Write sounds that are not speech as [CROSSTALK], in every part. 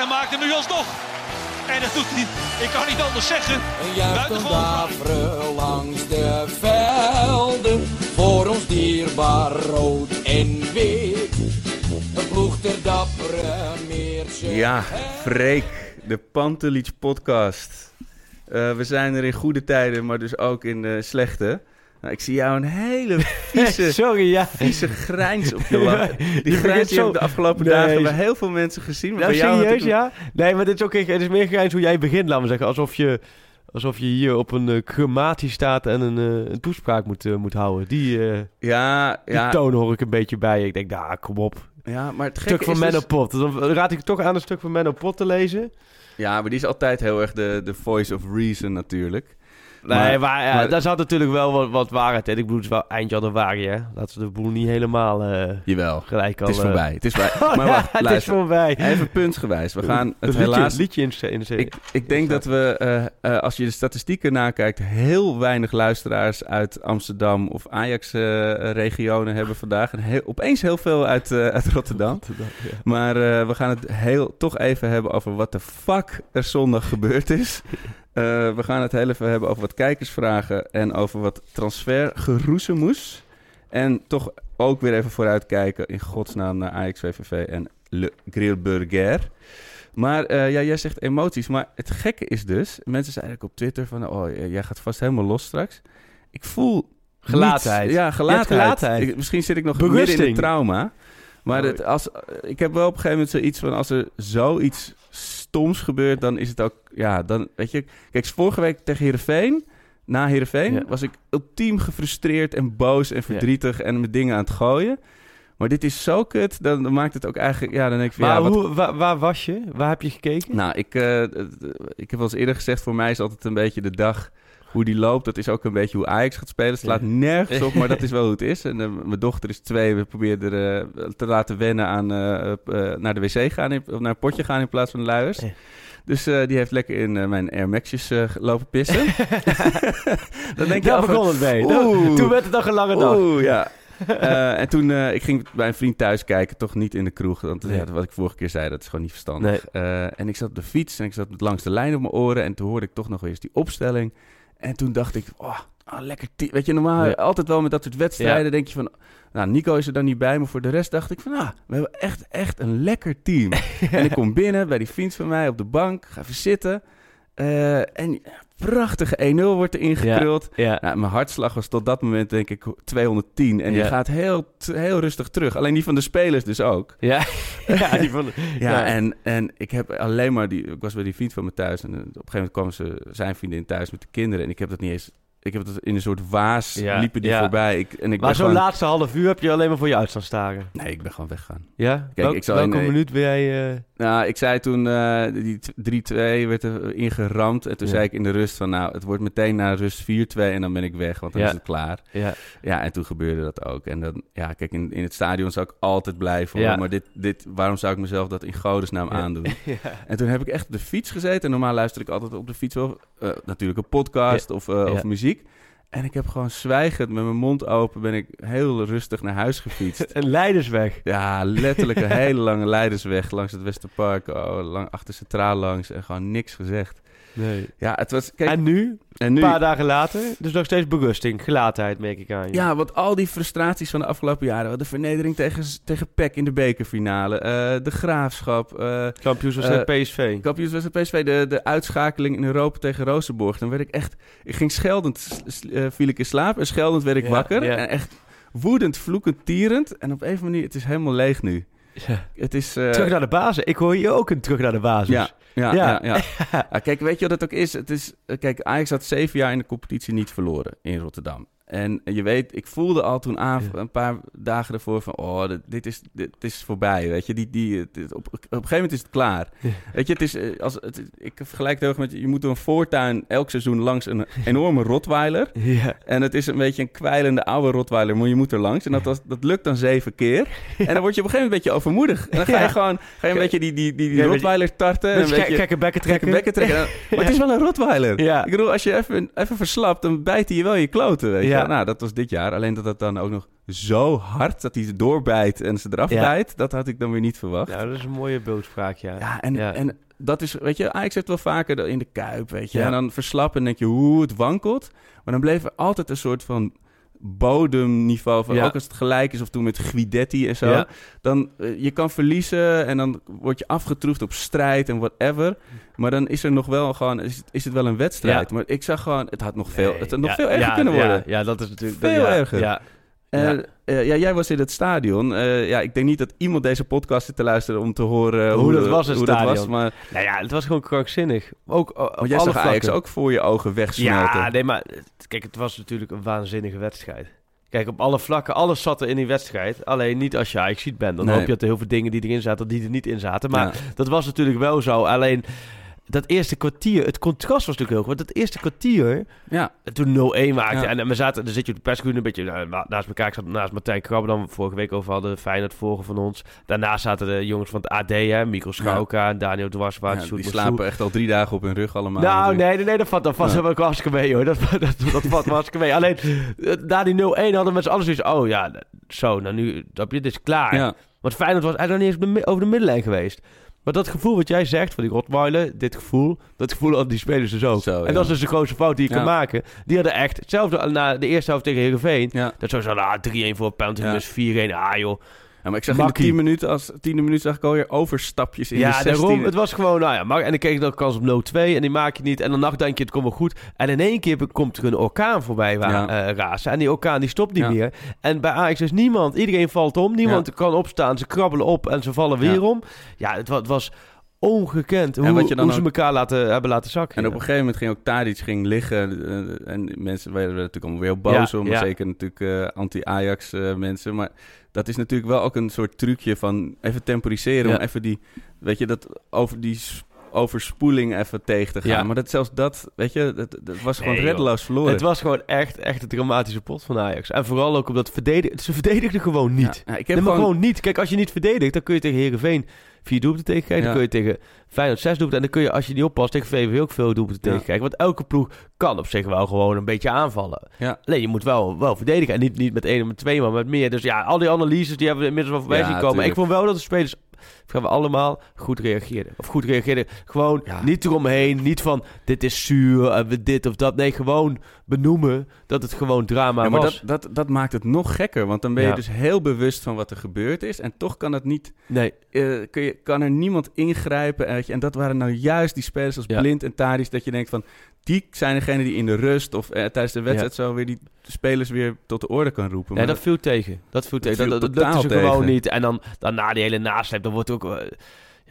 en maakt hem nu alsnog. En dat doet hij, ik kan niet anders zeggen. Een juichen Buitengewoon. daveren langs de velden, voor ons dierbaar rood en wit. Een ploeg ter dappere meertje. Ja, Freek, de Pantelic podcast. Eh, we zijn er in goede tijden, maar dus ook in eh, slechte. Nou, ik zie jou een hele [LAUGHS] vieze, Sorry, ja. vieze grijns op je [LAUGHS] lach. Die Je grijns die heb ik de afgelopen Nee, dagen bij heel veel mensen gezien. Maar Nou, bij jou had serieus, ik- ja? Nee, maar dit is ook het is meer grijns hoe jij begint, laten we zeggen. Alsof je, alsof je hier op een uh, crematie staat en een, eh, een toespraak moet, eh, moet houden. Die, eh, Ja, die ja, toon hoor ik een beetje bij. Ik denk, nou, kom op. ja, maar het Stuk van Menno dus- Pot. Dan raad ik toch aan een stuk van Menno Pot te lezen. Ja, maar die is altijd heel erg de, de voice of reason natuurlijk. Nee, Maar- maar, ja, maar- daar zat natuurlijk wel wat, wat waarheid in. Ik bedoel, het is wel eind januari, hè. Laten we de boel niet helemaal eh, Jawel, gelijk al... het is eh, voorbij. Het is voorbij. [LAUGHS] Maar ja, wacht, het is voorbij. Even puntsgewijs. We gaan het liedje, helaas liedje in de- in de Ik, ik denk dat we, eh, als je de statistieken nakijkt, heel weinig luisteraars uit Amsterdam of Ajax-regionen hebben vandaag. En heel, opeens heel veel uit, uit Rotterdam. Maar we gaan het heel, toch even hebben over wat de fuck er zondag gebeurd is. [LAUGHS] Eh, we gaan het heel even hebben over wat kijkersvragen en over wat transfergeroezemoes. En toch ook weer even vooruitkijken in godsnaam naar Ajax, VVV en Le Grillburger. Maar eh, ja, jij zegt emoties. Maar het gekke is dus, mensen zeiden ook op Twitter van, oh, jij gaat vast helemaal los straks. Ik voel Gelatenheid. ja, gelatenheid. gelatenheid. Ik- misschien zit ik nog midden in Berusting. het trauma. Maar het, als, ik heb wel op een gegeven moment zoiets van, als er zoiets stoms gebeurt, dan is het ook, ja, dan weet je. Kijk, vorige week tegen Heerenveen, na Heerenveen, Ja. was ik ultiem gefrustreerd en boos en verdrietig en met dingen aan het gooien. Maar dit is zo kut, dan, dan maakt het ook eigenlijk, ja, dan denk ik van, Maar ja, wat hoe, waar, waar was je? Waar heb je gekeken? nou, ik, eh, ik heb wel eens eerder gezegd, voor mij is altijd een beetje de dag hoe die loopt. Dat is ook een beetje hoe Ajax gaat spelen. Het slaat nergens op, maar dat is wel [LAUGHS] hoe het is. En eh, mijn dochter is twee. We proberen er eh, te laten wennen aan eh, naar de wc gaan, in, of naar een potje gaan in plaats van de luiers. Dus die heeft lekker in mijn Air Max'jes lopen pissen. [LAUGHS] [LAUGHS] Dan denk je Daar begon het mee. Oeh. Toen werd het nog een lange dag. Oeh, ja. En toen uh, ik ging bij een vriend thuis kijken, toch niet in de kroeg. Want Nee. ja, wat ik vorige keer zei, dat is gewoon niet verstandig. Uh, en ik zat op de fiets en ik zat met langs de lijn op mijn oren. En toen hoorde ik toch nog eens die opstelling. En toen dacht ik, oh, oh lekker. Weet je, normaal Ja. altijd wel met dat soort wedstrijden Ja. denk je van... Nou, Nico is er dan niet bij, maar voor de rest dacht ik van... Ah, we hebben echt, echt een lekker team. [LAUGHS] En ik kom binnen bij die vriend van mij op de bank, ga even zitten. Uh, en prachtige 1-0 wordt er ingekruld. Ja. Nou, mijn hartslag was tot dat moment denk ik 210. En die gaat heel, heel rustig terug. Alleen die van de spelers dus ook. Ja, [LAUGHS] ja, die van... Ja. En, en ik heb alleen maar die... Ik was bij die vriend van me thuis. En eh, op een gegeven moment kwam ze, zijn vriendin thuis met de kinderen. En ik heb dat niet eens... Ik heb dat in een soort waas Ja, liepen die ja. voorbij. Ik, en ik Maar zo'n gewoon, laatste half uur heb je alleen maar voor je uit staan staren. Nee, ik ben gewoon weggegaan. Ja? Kijk, Welk- ik zal welke in- minuut ben jij... eh, Nou, ik zei toen, eh, die t- 3-2 werd er ingeramd. En toen Ja. zei ik in de rust van, nou, het wordt meteen na rust 4-2 en dan ben ik weg, want dan is het klaar. ja. Ja, en toen gebeurde dat ook. En dan, ja, kijk, in, in het stadion zou ik altijd blijven. hoor. Maar dit, dit, waarom zou ik mezelf dat in godesnaam aandoen? [LAUGHS] En toen heb ik echt op de fiets gezeten. En normaal luister ik altijd op de fiets wel, eh, natuurlijk een podcast of, eh, of muziek. En ik heb gewoon zwijgend met mijn mond open ben ik heel rustig naar huis gefietst. [LAUGHS] Een leidersweg. Ja, letterlijk een [LAUGHS] hele lange leidersweg langs het Westerpark. Oh, lang, achter Centraal langs en gewoon niks gezegd. Nee. Ja, het was... Kijk, En nu? En Een nu, paar dagen later, dus nog steeds berusting, gelatenheid merk ik aan je. ja, want al die frustraties van de afgelopen jaren. De vernedering tegen, tegen PEC in de bekerfinale. eh, de graafschap. eh Kampioenswedstrijd Eh, PSV. Kampioenswedstrijd PSV, de, de uitschakeling in Europa tegen Rozenborg. Dan werd ik echt... Ik ging scheldend, eh, viel ik in slaap en scheldend werd ik Ja, wakker. ja. En echt woedend, vloekend, tierend. En op een of andere manier, het is helemaal leeg nu. Ja. Het is... eh, Terug naar de basis. Ik hoor hier ook een terug naar de basis. ja, ja, Ja. ja. ja. [LAUGHS] Ja, kijk, weet je wat het ook is? Het is eh, kijk, Ajax had zeven jaar in de competitie niet verloren in Rotterdam. En je weet, ik voelde al toen aan, Ja. een paar dagen ervoor van... oh, dit, dit is, dit, is voorbij, weet je. Die, die, dit- op, op een gegeven moment is het klaar. Ja. Weet je, het is, eh, als, het, ik vergelijk het heel erg met... je moet door een voortuin elk seizoen langs een enorme Rottweiler... Ja. En het is een beetje een kwijlende oude Rottweiler, maar je moet er langs. En dat, was, dat lukt dan zeven keer. En dan word je op een gegeven moment een beetje overmoedig. En dan ga je gewoon ga je een beetje die, die, die, die Rottweiler tarten. een beetje gekke bekken trekken. bekken trekken. [LAUGHS] Maar het is wel een Rottweiler. Ja. Ik bedoel, als je even, even verslapt, dan bijt hij je wel je kloten. Weet je? Ja. Nou, dat was dit jaar. Alleen dat dat dan ook nog zo hard, dat hij ze doorbijt en ze eraf Ja. bijt, dat had ik dan weer niet verwacht. Nou, dat is een mooie beeldspraak, ja. Ja, en, Ja. en dat is, weet je, Ajax heeft wel vaker in de kuip, weet je. Ja. En dan verslappen en denk je, hoe het wankelt. Maar dan bleef er altijd een soort van bodemniveau van, Ja. ook als het gelijk is of toen met Guidetti en zo. Ja. Dan, eh, je kan verliezen en dan word je afgetroefd op strijd en whatever. Maar dan is er nog wel gewoon, is, het- is het wel een wedstrijd. Ja. Maar ik zag gewoon, het had nog veel, het had nog veel erger kunnen worden. Ja, dat is natuurlijk... Veel ja, erger. Ja. Eh, Ja. eh, ja, jij was in het stadion. Eh, ja, ik denk niet dat iemand deze podcast zit te luisteren om te horen Hoe dat de- was, het hoe dat stadion. was. Maar Nou ja, het was gewoon krankzinnig. Ook Want jij alle zag Ajax ook voor je ogen wegsmelten. Ja, nee, maar kijk, het was natuurlijk een waanzinnige wedstrijd. Kijk, op alle vlakken, alles zat er in die wedstrijd. Alleen niet als je Ajax ziet bent. Dan Nee. hoop je dat er heel veel dingen die erin zaten, die er niet in zaten. Maar Ja. dat was natuurlijk wel zo. Alleen dat eerste kwartier, het contrast was natuurlijk heel groot. Dat eerste kwartier, ja. toen 0-1 maakte. Ja. En, en we zaten, dan zit je op de perscreen een beetje nou, na- naast elkaar. Ik zat naast Martijn Krabbe, dan we vorige week over hadden. Feyenoord volgen van ons. Daarna zaten de jongens van het AD, hè. Mikkel Schauka en Daniel Dwarswaard. Die slapen echt al drie dagen op hun rug allemaal. Nou, nee, nee, nee, dat valt, dat valt Ja. wel hartstikke mee, hoor. Dat, dat, dat valt hartstikke mee. Alleen, eh, na die 0-1 hadden z'n allen zoiets... Oh ja, zo, nou nu, dit is klaar. Ja. Want Feyenoord was eigenlijk nog niet eens over de middenlijn geweest. Maar dat gevoel wat jij zegt, van die Rottweiler, dit gevoel... Dat gevoel hadden die spelers dus ook. Zo, en ja. dat is dus de grootste fout die je Ja. kan maken. Die hadden echt, hetzelfde na de eerste helft tegen Heerenveen... Ja. Dat sowieso, ah, 3-1 voor penalty, Ja. dus 4-1, ah joh. Ja, maar ik zag Makkie. in de 10 minuten, als tiende minuut zag ik alweer overstapjes in ja, de 16. daarom. Het was gewoon, nou ja, maar, en dan kreeg je dan kans op 0-2 en die maak je niet. En dan denk je, het komt wel goed. En in één keer komt er een orkaan voorbij waar, Ja. eh, razen. En die orkaan die stopt niet Ja. meer. En bij Ajax is niemand, iedereen valt om. Niemand kan opstaan, ze krabbelen op en ze vallen weer Ja. om. Ja, het, het was ongekend hoe, wat je dan hoe ze ook- elkaar laten, hebben laten zakken. En op een gegeven moment ging ook Tadic ging liggen. eh, en mensen werden er natuurlijk allemaal weer boos Ja, om. ja. Zeker natuurlijk eh, anti-Ajax eh, mensen. Maar dat is natuurlijk wel ook een soort trucje van even temporiseren. Om even die, weet je, dat over die overspoeling even tegen te gaan. Ja. Maar dat zelfs dat, weet je, dat, dat was gewoon Nee, reddeloos verloren. Het was gewoon echt, echt een dramatische pot van Ajax. En vooral ook omdat verdedigen, ze verdedigden gewoon niet. Ja, ik heb gewoon, gewoon niet. Kijk, als je niet verdedigt, dan kun je tegen Herenveen vier doelpunten. Ja. Dan kun je tegen Feyenoord zes doelpunten. En dan kun je, als je niet oppast, tegen VVV ook veel doelpunten tegenkrijgen. Want elke ploeg kan op zich wel gewoon een beetje aanvallen. Alleen je moet wel, wel verdedigen. En niet, niet met één of met twee, maar met meer. Dus ja, al die analyses die hebben we inmiddels wel voorbij zien komen. Ik vond wel dat de spelers gaan we allemaal goed reageerden. Of goed reageerden. Gewoon Ja. niet eromheen. Niet van dit is zuur, en we dit of dat. Nee, gewoon benoemen dat het gewoon drama Ja, maar was. dat, dat, dat maakt het nog gekker. Want dan ben je Ja. dus heel bewust van wat er gebeurd is. En toch kan het niet Nee, eh, kun je, kan er niemand ingrijpen. je. En dat waren nou juist die spelers als. Blind en Tadic. Dat je denkt van, die zijn degene die in de rust of eh, tijdens de wedstrijd zo weer die spelers weer tot de orde kan roepen. Nee, Maar dat viel tegen. Dat viel tegen. Dat, dat, dat ze gewoon niet. En dan, dan na die hele nasleep, dan wordt ook... eh,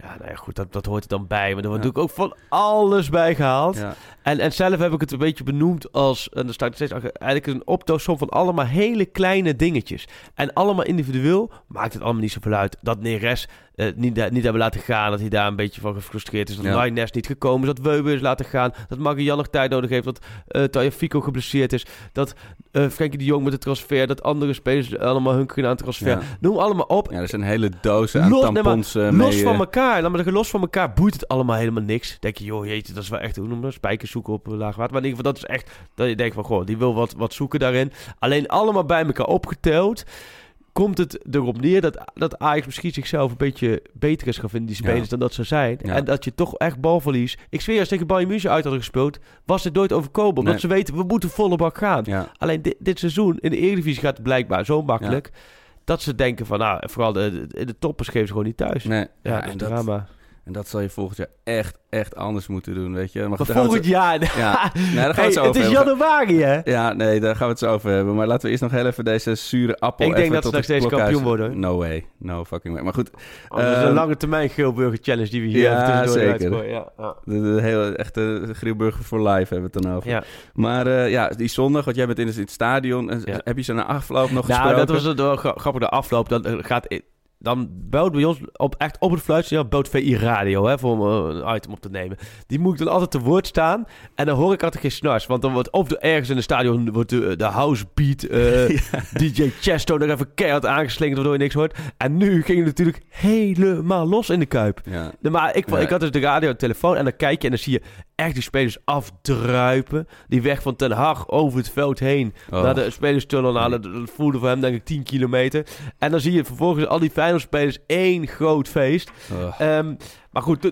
ja, nou ja, goed, dat, dat hoort er dan bij. Maar er wordt Ja. natuurlijk ook van alles bij gehaald. ja. En, en zelf heb ik het een beetje benoemd als... En dan staat steeds eigenlijk een optelsom van allemaal hele kleine dingetjes. En allemaal individueel maakt het allemaal niet zoveel uit. Dat Neres eh, niet, da- niet hebben laten gaan. Dat hij daar een beetje van gefrustreerd is. Dat Ja. Lainez niet gekomen is. Dat Weber is laten gaan. Dat Marian nog tijd nodig heeft. Dat uh, Taya Fico geblesseerd is. Dat eh Frenkie de Jong met de transfer. Dat andere spelers allemaal hunkeren aan transfer. Ja. Noem allemaal op. ja, er zijn hele dozen aan Los- nee, maar tampons eh, los mee, van eh, elkaar, laat maar zeggen, los van elkaar boeit het allemaal helemaal niks. Denk je, joh, jeetje, dat is wel echt, hoe noem je dat? Spijkers zoeken op eh, laag water. Maar in ieder geval, dat is echt, dat je denkt van, goh, die wil wat, wat zoeken daarin. Alleen allemaal bij elkaar opgeteld, komt het erop neer dat, dat Ajax misschien zichzelf een beetje beter is gaan vinden, die spelers, Ja. dan dat ze zijn. Ja. En dat je toch echt balverlies. Ik zweer, als tegen Bayern München uit hadden gespeeld, was het nooit overkomen. Omdat Nee. ze weten, we moeten volle bak gaan. Ja. Alleen dit, dit seizoen in de Eredivisie gaat het blijkbaar zo makkelijk... dat ze denken van, nou, vooral de, de, de toppers geven ze gewoon niet thuis. Nee. Ja, dat is en, dat, drama. En dat zal je volgend jaar echt, echt anders moeten doen, weet je. Maar, volgend jaar... het- Ja, nee, daar gaan we [LAUGHS] het zo over is hebben. januari, hè? Ja, nee, daar gaan we het zo over hebben. Maar laten we eerst nog heel even deze zure appel Ik denk dat ze nog steeds kampioen worden. No way. No fucking way. Maar goed, Oh, dat is een Ehm, lange termijn Geelburger Challenge die we hier ja, zeker. gooien. Ja, ja. de, de hele echte Grielburger voor live hebben we het dan over. Ja. Maar eh, ja, die zondag, want jij bent in het, stadion. En Ja. Heb je ze na afloop nog Nou, gesproken? dat was het wel gra- grappig. De afloop, dan eh, gaat... Dan belt bij ons op, echt op het fluitsignaal belt VI Radio hè, voor om eh, een item op te nemen. Die moet ik dan altijd te woord staan. En dan hoor ik altijd geen snars. Want dan wordt of er ergens in het stadion wordt de, de house beat, eh, [LAUGHS] DJ Chesto er even keihard aangeslingerd waardoor je niks hoort. En nu ging het natuurlijk helemaal los in de Kuip. Ja. Maar ik, Ja. ik had dus de radio en de telefoon en dan kijk je en dan zie je echt die spelers afdruipen. Die weg van Ten Hag over het veld heen Oh. naar de spelerstunnel halen. Dat voelde voor hem denk ik 10 kilometer. En dan zie je vervolgens al die Feyenoord-spelers één groot feest. Oh. Ehm, maar goed,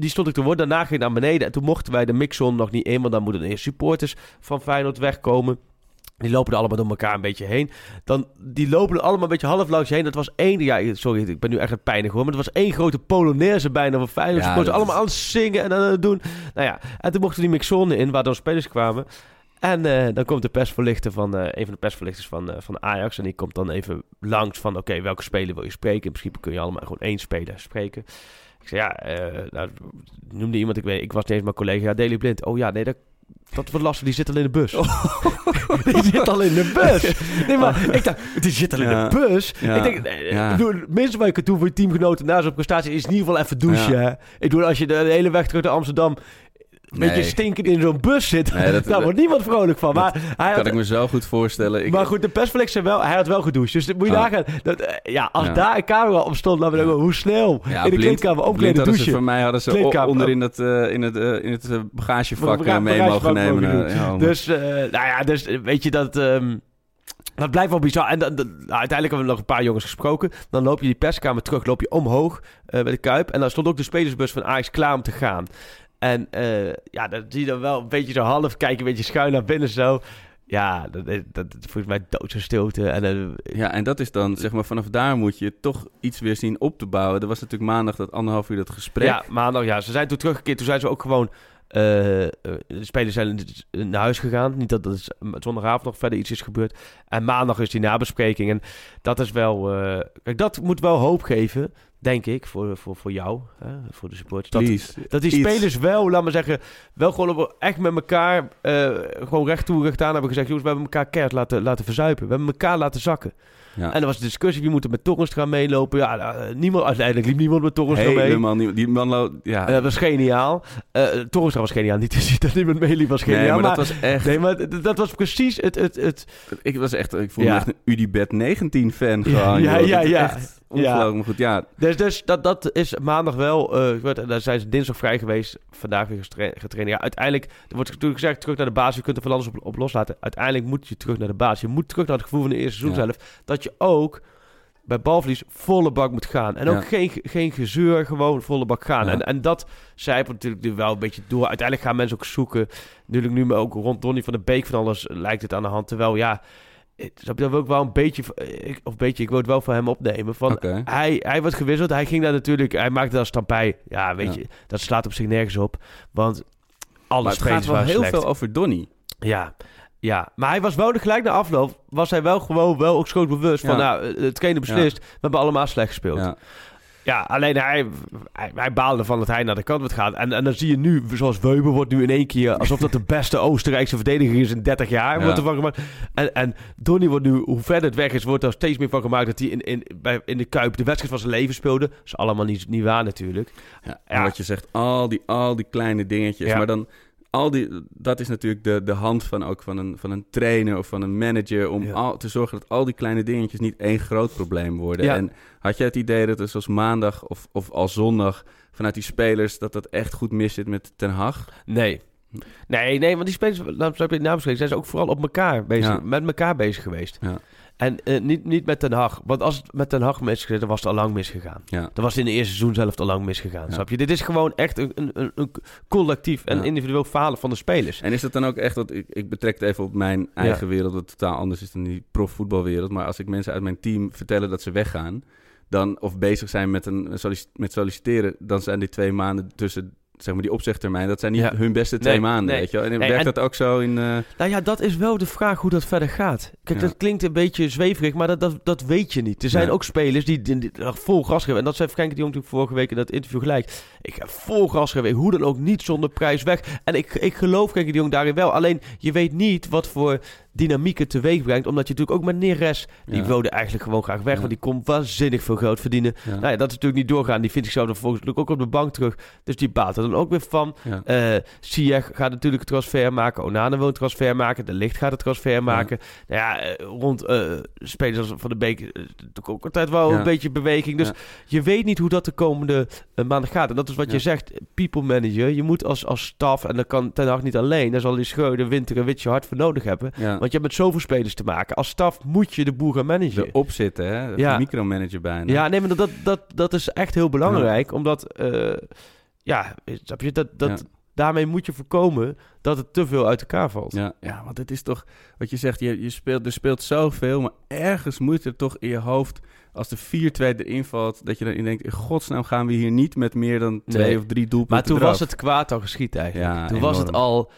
die stond ik te woord. Daarna ging ik naar beneden. En toen mochten wij de mixzone nog niet in. Want dan moeten eerst supporters van Feyenoord wegkomen. Die lopen er allemaal door elkaar een beetje heen. Dan, die lopen er allemaal een beetje half langs heen. Dat was één... Ja, sorry, ik ben nu echt het pijnig hoor. Maar het was één grote Polonaise bijna van Feyenoord. Ja, dat allemaal aan het zingen en aan het doen. Nou ja, en toen mochten die mixzone in, waar dan spelers kwamen. En eh, dan komt de persverlichter van... eh, een van de persverlichters van, eh, van Ajax. En die komt dan even langs van... Oké, welke speler wil je spreken? In principe kun je allemaal gewoon één speler spreken. Ik zei, ja, nou, noemde iemand, ik weet, ik was niet eens mijn collega, ja, Daily Blind. Oh ja, nee, dat, dat wordt lastig, die zit al in de bus. [LAUGHS] die zit al in de bus. Nee, maar ik dacht, die zit al in Ja. de bus. Ja. Ik denk, Ja. het minste wat je kunt doen voor je teamgenoten na zo'n prestatie is in ieder geval even douchen. Ik bedoel, als je de hele weg terug naar Amsterdam een beetje stinkend in zo'n bus zit, Nee, dat- [LAUGHS] daar wordt niemand vrolijk van. Maar, hij kan had, ik me zo goed voorstellen. Ik, maar goed, de zei wel, hij had wel gedoucht. Dus dat moet je Ah. nagaan. Dat, eh, ja, als Ja. daar een camera op stond, laten we denken, hoe snel ja, in de kleedkamer ze douchen. Voor mij hadden ze Kleedkamer. o- onder in het, eh, in het, eh, in het bagagevak mee bagagevak mogen nemen. ja, Dus, nou ja, dus weet je dat... ehm, dat blijft wel bizar. En dan- dan- nou, uiteindelijk hebben we nog een paar jongens gesproken. Dan loop je die perskamer terug, loop je omhoog eh, bij de Kuip. En dan stond ook de spelersbus van Ajax klaar om te gaan. En eh, ja, dan zie je dan wel een beetje zo half kijken, een beetje schuin naar binnen zo. Ja, dat, dat, dat, dat volgens mij doodse stilte. En, eh, Ja, en dat is dan, zeg maar, vanaf daar moet je toch iets weer zien op te bouwen. Er was natuurlijk maandag dat anderhalf uur dat gesprek. Ja, maandag, ja. Ze zijn toen teruggekeerd. Toen zijn ze ook gewoon... eh, eh, de spelers zijn naar huis gegaan. Niet dat dat is zondagavond nog verder iets is gebeurd. En maandag is die nabespreking. En dat is wel... eh, kijk, dat moet wel hoop geven, denk ik, voor, voor, voor jou. Hè, voor de supporters. Dat, dat die Iets. spelers wel, laat maar zeggen... Wel gewoon op- echt met elkaar... eh, gewoon recht toe, recht aan hebben gezegd... Jongens, we hebben elkaar keihard laten, laten verzuipen. We hebben elkaar laten zakken. Ja. En er was discussie, wie moet er met Torrens gaan meelopen. Ja, nou, niemand, uiteindelijk liep niemand met Torrens mee. Helemaal niet. Die man, ja. Eh, Dat was geniaal. Uh, Torenstra was geniaal. Niet te zien dat iemand meeliep was geniaal. nee, maar, maar, dat was echt... nee, maar dat was precies het... het, het Ik was echt... Ik voelde Ja. me echt een Udibet 19 fan Ja, gewoon. ja, ja, ja. Echt ongelooflijk. Maar goed, ja. dus dus dat, dat is maandag wel... gebeurd. daar zijn ze dinsdag vrij geweest. Vandaag weer getraind. Ja, uiteindelijk... Er wordt natuurlijk gezegd, terug naar de basis. Je kunt er van alles op, op loslaten. Uiteindelijk moet je terug naar de basis. Je moet terug naar het gevoel van de eerste seizoen Ja. zelf. Dat je ook bij balverlies volle bak moet gaan. En ook Ja. geen, geen gezeur, gewoon volle bak gaan. Ja. En, en dat zijpelt natuurlijk nu wel een beetje door. Uiteindelijk gaan mensen ook zoeken. Natuurlijk nu maar ook rond Donny van de Beek van alles lijkt het aan de hand. Terwijl ja, snap je, dat wil ik wel een beetje, ik- of beetje, ik wil het wel van hem opnemen. Van, hij, hij wordt gewisseld. Hij ging daar natuurlijk, hij maakte daar stampij. Ja, weet Ja. je, dat slaat op zich nergens op. Want alle Maar het spelers gaat wel heel veel over Donny. Ja, ja, maar hij was wel de gelijk na afloop. Was hij wel gewoon wel ook schootbewust van, Ja. nou, hetgene beslist. We hebben allemaal slecht gespeeld. Ja, alleen hij, hij, hij baalde ervan dat hij naar de kant wordt gaan. En, en dan zie je nu, zoals Weber wordt nu in één keer... alsof dat de beste Oostenrijkse verdediger is in 30 jaar. Ja. Wordt ervan gemaakt. En, en Donny wordt nu, hoe verder het weg is... wordt er steeds meer van gemaakt dat hij in, in, bij, in de Kuip... de wedstrijd van zijn leven speelde. Dat is allemaal niet, niet waar natuurlijk. Ja, en Ja. wat je zegt, al die, al die kleine dingetjes. Ja. Maar dan, al die, dat is natuurlijk de, de hand van, ook van, een, van een trainer of van een manager... om Ja. al, te zorgen dat al die kleine dingetjes niet één groot probleem worden. Ja. En had jij het idee dat het zoals maandag of, of al zondag... vanuit die spelers, dat dat echt goed mis zit met Ten Hag? Nee. Nee, nee, want die spelers, nou, snap je, nou, zijn ze ook vooral op elkaar bezig, Ja. met elkaar bezig geweest. Ja. En eh, niet, niet met Ten Hag. Want als het met Ten Hag misgegaan, dan was het al lang misgegaan. Ja. Dan was het in het eerste seizoen zelf al lang misgegaan. Ja. Snap je? Dit is gewoon echt een, een, een, collectief en Ja. individueel falen van de spelers. En is dat dan ook echt, want ik, ik betrek het even op mijn eigen wereld, wat totaal anders is dan die profvoetbalwereld. Maar als ik mensen uit mijn team vertellen dat ze weggaan, dan, of bezig zijn met, een, met solliciteren, dan zijn die twee maanden tussen, zeg maar, die opzegtermijn, dat zijn niet Ja. hun beste twee Nee, maanden, nee. weet je wel. En Nee, werkt en- dat ook zo in... eh, Nou ja, dat is wel de vraag hoe dat verder gaat. Kijk, Ja. dat klinkt een beetje zweverig, maar dat, dat, dat weet je niet. Er zijn ook spelers die, die, vol gas geven. En dat zei Frenkie de Jong natuurlijk vorige week in dat interview gelijk. Ik heb vol gas gegeven, hoe dan ook, niet zonder prijs weg. En ik, ik geloof Frenkie de Jong daarin wel. Alleen, je weet niet wat voor dynamiek het teweeg brengt. Omdat je natuurlijk ook met Neres, die Ja. wilde eigenlijk gewoon graag weg. Ja. Want die kon waanzinnig veel geld verdienen. ja. Nou ja, dat is natuurlijk niet doorgaan. Die vindt zichzelf dan volgens ook op de bank terug. Dus die baat er dan ook weer van. Ja. Eh gaat natuurlijk een transfer maken. Onana wil een transfer maken. De Licht gaat een transfer maken. Nou ja, eh, rond eh, spelers als Van de Beek natuurlijk ook altijd wel een beetje beweging. Dus je weet niet hoe dat de komende eh, maanden gaat. En dat is wat je zegt, people manager. Je moet als, als staf, en dat kan Ten Hag niet alleen. Daar zal die Schreuder, Winter en Witje hard voor nodig hebben. Want je hebt met zoveel spelers te maken. Als staf moet je de boel gaan managen. Erop zitten, hè? Ja. Ja. Micromanager bijna. Ja, nee, maar dat, dat, dat is echt heel belangrijk. Omdat, eh, ja, snap je, dat, dat, Ja. daarmee moet je voorkomen dat het te veel uit elkaar valt. Ja, ja, want het is toch, wat je zegt, je, je speelt, er speelt zoveel, maar ergens moet er toch in je hoofd, als de 4-2 erin valt, dat je erin denkt, in godsnaam gaan we hier niet met meer dan twee Nee. of drie doelpunten Maar toen eraf. was het kwaad al geschiet eigenlijk. Ja, toen was het al...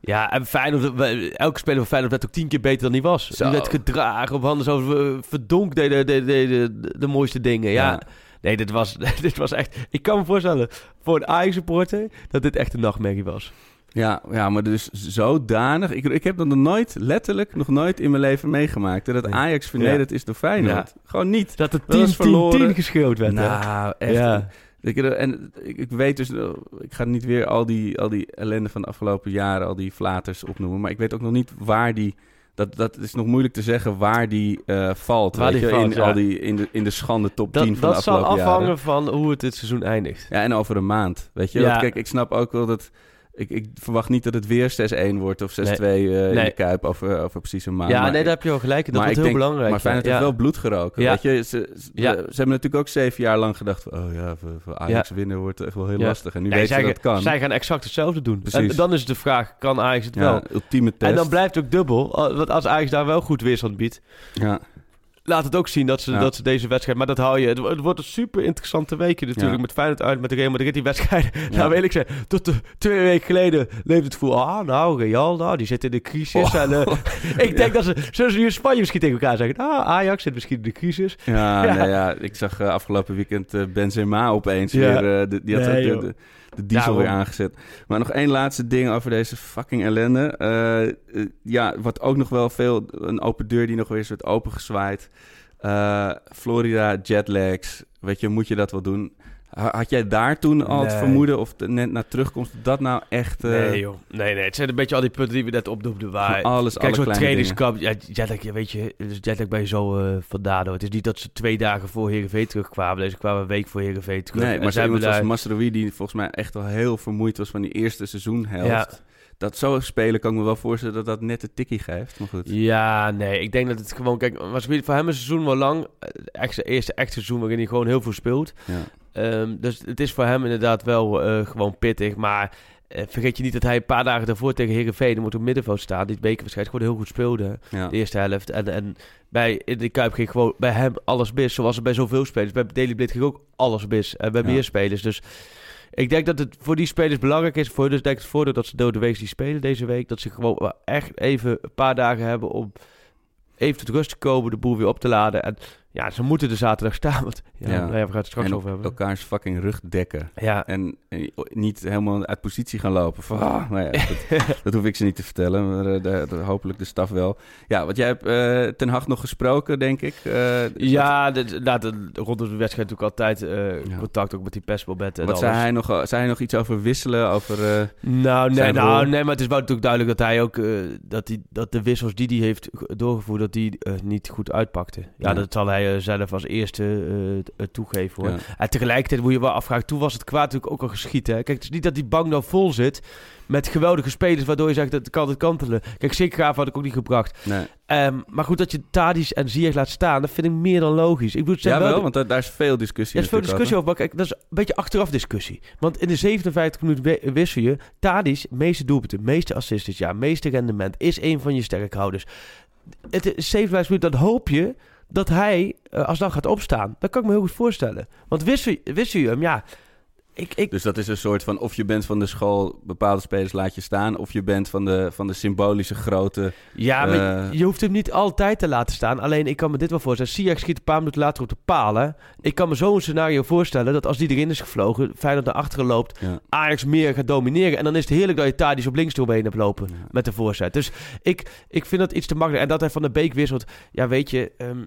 Ja, en Feyenoord, elke speler van Feyenoord werd ook tien keer beter dan hij was. Zo. Die werd gedragen op handen zo eh, verdonk deden de, de, de, de, de mooiste dingen. Ja. Ja. Nee, dit was, [LAUGHS] dit was echt... Ik kan me voorstellen, voor een Ajax-supporter, dat dit echt een nachtmerrie was. Ja, ja, maar dus zodanig. Ik, ik heb dat nog nooit, letterlijk, nog nooit in mijn leven meegemaakt. hè, Dat. Ajax vernederd is door Feyenoord. Gewoon niet. Dat het Dat is 10 verloren. 10 geschreeuwd werd. hè? Nou, echt. Ja. Ik, en ik, weet dus, eh, ik ga niet weer al die, al die ellende van de afgelopen jaren, al die flaters opnoemen. Maar ik weet ook nog niet waar die. Dat, dat is nog moeilijk te zeggen waar die eh, valt. Waar weet die je, valt, in, ja. al die, in, de, in de schande top 10 Dat, van de dat zal afgelopen afhangen jaren. van hoe het dit seizoen eindigt. Ja, en over een maand. Weet je, Ja. Want kijk, ik snap ook wel dat. Ik, ik verwacht niet dat het weer 6-1 wordt of 6-2 eh, in Nee. de Kuip over, over precies een maand. ja, Maar nee, daar heb je wel gelijk. in. Dat wordt heel denk- belangrijk. Maar Feyenoord ja. heeft wel bloed geroken. Ja. Weet je, ze, ze, Ja. ze hebben natuurlijk ook zeven jaar lang gedacht... van, oh ja, voor, voor Ajax winnen wordt echt wel heel lastig. En nu je zij, dat het kan. zij gaan exact hetzelfde doen. Precies. En dan is de vraag, kan Ajax het wel? ultieme test. En dan blijft het ook dubbel. Want als Ajax daar wel goed weerstand biedt... Ja, laat het ook zien dat ze, Ja. dat ze deze wedstrijd... Maar dat hou je... Het, wo- het wordt een super interessante weekje natuurlijk. Ja. Met Feyenoord uit, met de Real Madrid. Die wedstrijd, [LAUGHS] Ja. nou wil ik zeggen... Tot de, twee weken geleden leefde het gevoel... Ah, nou, Real, nou, die zit in de crisis. Oh. En, eh, [LAUGHS] [LAUGHS] ik denk dat ze... Zullen ze nu in Spanje misschien tegen elkaar zeggen... Ah, Ajax zit misschien in de crisis. ja, Ja. Nou ja, ik zag eh, afgelopen weekend eh, Benzema opeens weer... de, die had Nee, de, de, de diesel weer aangezet. Maar nog één laatste ding over deze fucking ellende. Eh, ja, wat ook nog wel veel... Een open deur die nog weer eens wordt opengezwaaid. Eh, Florida, jetlags. Weet je, moet je dat wel doen? Ha- Had jij daar toen al het vermoeden of de- net na terugkomst dat nou echt... eh, nee, joh. Nee, nee. Het zijn een beetje al die punten die we net opnoemden. Waar, alles, Kijk, alle zo'n trainingskamp. Ja, jetlag, ja, weet je, dus jetlag ben je zo eh vandaan. Het is niet dat ze twee dagen voor Heerenveen terugkwamen. Deze kwamen een week voor Heerenveen terug. Nee, En maar hebben zoals daar- Masraoui, die volgens mij echt wel heel vermoeid was van die eerste seizoenhelft. Ja. Dat zo spelen kan ik me wel voorstellen dat dat net de tikkie geeft. Maar goed. Ja, nee. Ik denk dat het gewoon... Kijk, was voor hem een seizoen wel lang. eh, Echt zijn eerste echt seizoen waarin hij gewoon heel veel speelt. Ja. Ehm, dus het is voor hem inderdaad wel eh, gewoon pittig. Maar eh, vergeet je niet dat hij een paar dagen daarvoor tegen Heerenveen... moet op middenveld staan. Die bekerwedstrijd gewoon heel goed speelde. Ja. de eerste helft. En, en bij in de Kuip ging gewoon bij hem alles mis. Zoals er bij zoveel spelers. Bij Daily Blind ging ook alles mis. En bij Ja. meer spelers. Dus ik denk dat het voor die spelers belangrijk is. Voor, dus denk ik het voordeel dat ze dode week die spelen deze week. Dat ze gewoon echt even een paar dagen hebben om even tot rust te komen. De boel weer op te laden. En ja, ze moeten de zaterdag staan. Want ja, Ja. Nou ja we gaan het straks en over hebben. elkaars fucking rug dekken. Ja, En, en niet helemaal uit positie gaan lopen. Van, ah, nou ja, dat, [LAUGHS] dat hoef ik ze niet te vertellen. Maar eh, de, de- hopelijk de staf wel. Ja, want jij hebt eh, Ten Hag nog gesproken, denk ik. Eh, ja de, de, nou, de, rondom de wedstrijd natuurlijk altijd eh, Ja. contact ook met die en Wat zei hij, nog, zei hij nog iets over wisselen? Over, eh, Nou, nee, nou, nee, maar het is wel natuurlijk duidelijk dat hij ook eh, dat, die, dat de wissels die hij heeft ge- doorgevoerd, dat die eh, niet goed uitpakten. Ja, Ja. dat zal hij hij eh, zelf als eerste eh, toegeven. Hoor. Ja. En tegelijkertijd moet je wel afvragen, toen was het kwaad natuurlijk ook al geschieten. Hè? Kijk, het is niet dat die bank nou vol zit met geweldige spelers, waardoor je zegt dat kan het kantelen. Kijk, Sikgraaf had ik ook niet gebracht. Nee. Ehm, maar goed, dat je Tadis en Ziyech laat staan, dat vind ik meer dan logisch. Ik bedoel, Ja, wel de- want daar, daar is veel discussie er is veel discussie over, maar kijk, dat is een beetje achteraf discussie. Want in de 57 minuten wissel je, Tadis, meeste doelpunten, meeste assists dit jaar, meeste rendement, is een van je sterkhouders. Het is 57 minuten, dan hoop je dat hij eh, alsnog gaat opstaan. Dat kan ik me heel goed voorstellen. Want wissel je hem, ja... Ik, ik, Dus dat is een soort van of je bent van de school, bepaalde spelers laat je staan, of je bent van de, van de symbolische grote. Ja, maar Eh. je hoeft hem niet altijd te laten staan. Alleen ik kan me dit wel voorstellen. Ziyech schiet een paar minuten later op de palen. Ik kan me zo'n scenario voorstellen dat als die erin is gevlogen, Feyenoord naar achteren loopt, Ja. Ajax meer gaat domineren. En dan is het heerlijk dat je Tadic op links doorheen hebt lopen Ja. met de voorzet. Dus ik, ik vind dat iets te makkelijk. En dat hij van de Beek wisselt, ja weet je, ehm,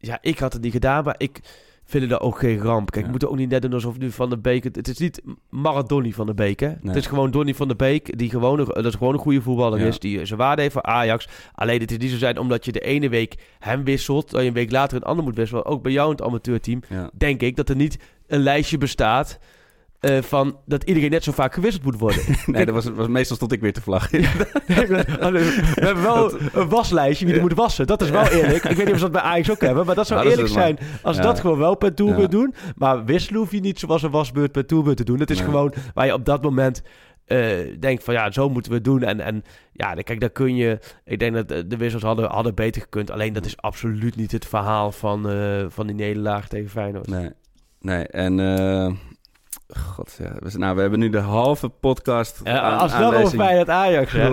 ja ik had het niet gedaan, maar ik vind het ook geen ramp. Kijk, Ja. we moeten ook niet net doen alsof nu Van de Beek... Het, het is niet Maradoni van de Beek, hè. Nee. Het is gewoon Donny van de Beek, die gewoon, een- dat is gewoon een goede voetballer Ja. is. Die zijn waarde heeft voor Ajax. Alleen het is niet zo zijn omdat je de ene week hem wisselt... dat je een week later een ander moet wisselen. Ook bij jou in het amateurteam Ja. denk ik dat er niet een lijstje bestaat... eh, van dat iedereen net zo vaak gewisseld moet worden. [LAUGHS] Nee, dat was, was, meestal stond ik weer te vlaggen. [LAUGHS] We [LAUGHS] hebben wel een waslijstje wie er moet wassen. Dat is wel eerlijk. Ik weet niet of ze dat bij Ajax ook hebben. Maar dat zou is eerlijk zijn als Ja. dat gewoon wel per toerbeurt doen. Maar wisselen hoef je niet zoals een wasbeurt per toerbeurt te doen. Het is Nee. gewoon waar je op dat moment eh, denkt van ja, zo moeten we het doen. En, en ja, dan- kijk, daar kun je... Ik denk dat de, wissels hadden, hadden beter gekund. Alleen dat is absoluut niet het verhaal van, eh, van die nederlaag tegen Feyenoord. Nee, nee. En god, ja, we, nou, we hebben nu de halve podcast aan, als het wel over deze Feyenoord Ajax, hè?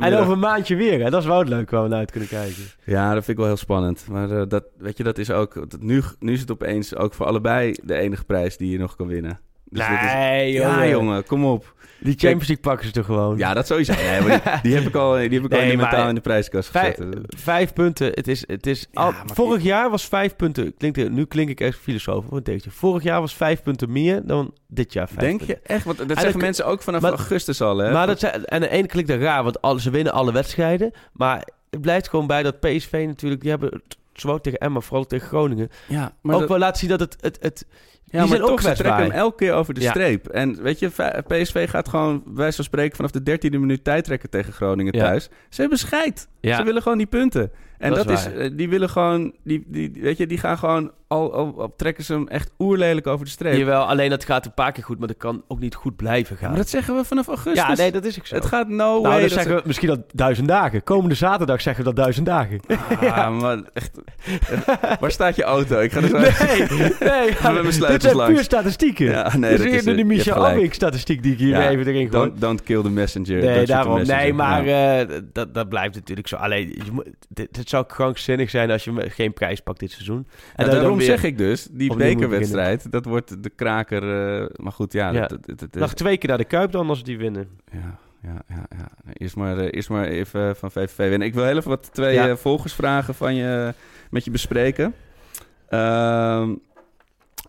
En over een maandje weer, hè? Dat is wel het leuk waar we naar uit kunnen kijken. Ja, dat vind ik wel heel spannend. Maar eh, dat, weet je, dat is ook... Dat, nu, nu is het opeens ook voor allebei de enige prijs die je nog kan winnen. Dus is- nee, ja, jongen, kom op. Die Champions League pakken ze toch gewoon? Ja, dat sowieso. Nee, maar die, [LAUGHS] die heb ik al, die heb ik al in maar- mentaal in de prijskast gezet. vijf punten. Het is, het is Ja, al- maar- vorig jaar was vijf punten. Klinkt, nu klink ik echt filosoof. Wat denk je? Vorig jaar was vijf punten meer dan dit jaar. Vijf Denk punten. je echt? Want dat zeggen mensen ook vanaf maar- augustus al, hè? Maar dat zijn, en aan de ene klinkt dat raar, want alle, ze winnen alle wedstrijden. Maar het blijft gewoon bij dat PSV natuurlijk, die hebben het zowel tegen Emma, vooral tegen Groningen, ja, maar ook dat- wel laten zien dat het, het, het Ja, Die maar zijn ook toch, ze trekken hem elke keer over de Ja. streep. En weet je, PSV gaat gewoon, wij van spreken, vanaf de dertiende minuut tijd trekken tegen Groningen Ja. thuis. Ze hebben scheid. Ja. Ze willen gewoon die punten. En Dat dat, is eh, die willen gewoon, die, die, weet je, die gaan gewoon, al, al, al trekken ze hem echt oerlelijk over de streep. Jawel, alleen dat gaat een paar keer goed, maar dat kan ook niet goed blijven gaan. Maar dat zeggen we vanaf augustus. ja, nee, dat is ook zo. Het gaat no nou, way. dan dat zeggen ze- we misschien al duizend dagen. Komende zaterdag zeggen we dat duizend dagen. [LAUGHS] Ah, maar echt, echt. [LAUGHS] Waar staat je auto? Ik ga er zo Nee, nee. [LAUGHS] met mijn dit sleutels zijn puur statistieken. Ja, nee, dus dat is het. de Je Michel hebt gelijk. Abink statistiek die ik hier Ja, even erin gooi. Don't, don't kill the messenger. Nee, daarom. messenger. Nee, maar Ja. eh, dat, dat blijft natuurlijk zo. Alleen, je moet, dit, het zou krankzinnig zijn als je geen prijs pakt dit seizoen. En dan daarom weer- zeg ik dus, die bekerwedstrijd, dat wordt de kraker. eh, maar goed, ja. Ja. Dat, dat, Nog twee keer naar de Kuip dan als die winnen. ja, ja, ja, ja. Eerst, maar, eh, eerst maar even eh, van VVV winnen. Ik wil heel even wat twee Ja. eh, volgersvragen van je, met je bespreken. Ehm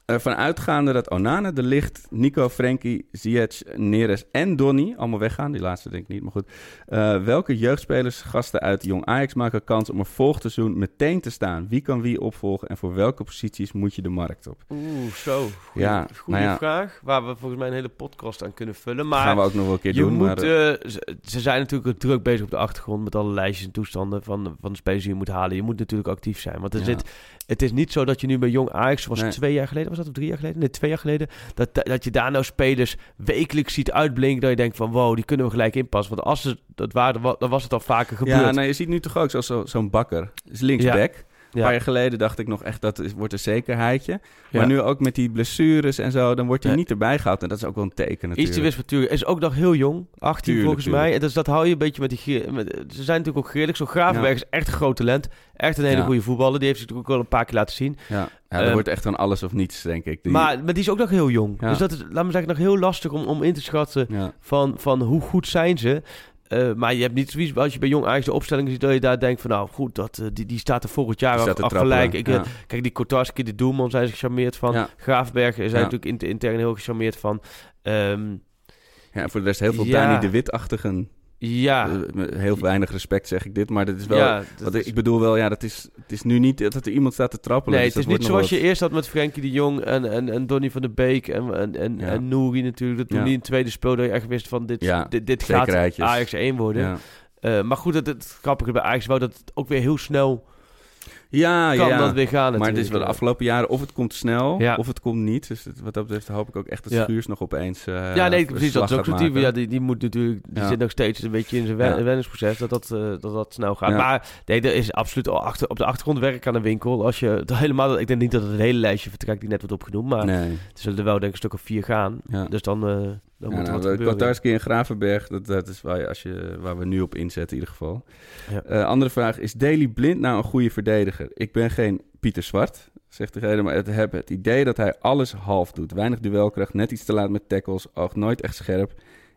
ervan uitgaande dat Onana, De Licht, Nico, Frenkie, Ziyech, Neres en Donny allemaal weggaan. Die laatste denk ik niet, maar goed. Eh, welke jeugdspelers, gasten uit Jong Ajax maken kans om er volgend seizoen meteen te staan? Wie kan wie opvolgen en voor welke posities moet je de markt op? Oeh, zo. Goeie, Ja, goede nou ja. vraag. Waar we volgens mij een hele podcast aan kunnen vullen. Maar gaan we ook nog wel een keer je doen. moet, maar, eh, eh, ze, ze zijn natuurlijk druk bezig op de achtergrond met alle lijstjes en toestanden van, van de spelers die je moet halen. Je moet natuurlijk actief zijn. Want er Ja. zit, het is niet zo dat je nu bij Jong Ajax, was Nee. twee jaar geleden, was dat of drie jaar geleden? Nee, twee jaar geleden. Dat, dat je daar nou spelers wekelijks ziet uitblinken. Dat je denkt van wow, die kunnen we gelijk inpassen. Want als ze dat waren, wa- dan was het al vaker gebeurd. ja, nou, je ziet nu toch ook zo- zo- zo'n bakker. is linksback. Een paar jaar geleden dacht ik nog echt dat is, wordt een zekerheidje. Maar nu ook met die blessures en zo, dan wordt hij niet erbij gehaald. En dat is ook wel een teken natuurlijk. Iets te wispelturig. Is ook nog heel jong. 18 Tuurlijk, volgens tuurlijk. mij. En dus dat hou je een beetje met die... Met, ze zijn natuurlijk ook grillig. Zo Gravenberg is echt een groot talent. Echt een hele goede voetballer. Die heeft zich natuurlijk ook wel een paar keer laten zien. Ja, ja er Ehm, wordt echt van alles of niets, denk ik. Die- Maar, maar die is ook nog heel jong. Ja. Dus dat is, laat me zeggen, nog heel lastig om, om in te schatten ja. van, van hoe goed zijn ze. Eh, maar je hebt niet zoiets, als je bij Jong Ajax de opstelling ziet, dat je daar denkt van, nou goed, dat, eh, die, die staat er volgend jaar gelijk. Ik, eh, ja. Kijk, die Kotarski, de doelman, zijn ze gecharmeerd van. Ja. Graafberg zijn Ja. natuurlijk in- intern heel gecharmeerd van. Ehm, ja, en voor de rest heel veel Ja. Dani de Wit-achtigen. Ja, Eh, heel weinig respect zeg ik dit, maar dit is wel... ja dat wat is- ik, bedoel wel, ja, dat is, het is nu niet dat er iemand staat te trappelen. Nee, dus het is dat niet zoals je eerst had met Frenkie de Jong en, en, en Donny van der Beek en, en, en, Ja. en Nouri natuurlijk. Dat toen Ja. die in het tweede speelde, je echt wist van dit, dit, dit gaat. Ajax 1 worden. Eh, maar goed, het, het grappige bij Ajax wel dat het ook weer heel snel ja, ja. kan ja. dat weer gaan Maar het is wel de afgelopen jaren of het komt snel Ja. of het komt niet. Dus het- wat dat betreft hoop ik ook echt dat Ja. Schuurs nog opeens eh, ja, nee, een precies. Dat is ook zo. Ja, die, die moet natuurlijk, die zit nog steeds een beetje in zijn wen- wenningsproces, dat dat, eh, dat dat snel gaat. Maar nee, er is absoluut achter, op de achtergrond werk aan de winkel. Als je het [LAUGHS] helemaal, ik denk niet dat het een hele lijstje vertrekt die net wordt opgenoemd, maar Nee. er zullen er wel denk ik een stuk of vier gaan. Dus dan, eh dan Ja, moet nou, wat gebeuren. Kotarski en Gravenberg, dat, dat is waar, als je, waar we nu op inzetten in ieder geval. Ja. Eh, andere vraag, is Daley Blind nou een goede verdediger? Ik ben geen Pieter Zwart, zegt degene, maar ik heb het idee dat hij alles half doet. Weinig duelkracht, net iets te laat met tackles, oogt nooit echt scherp.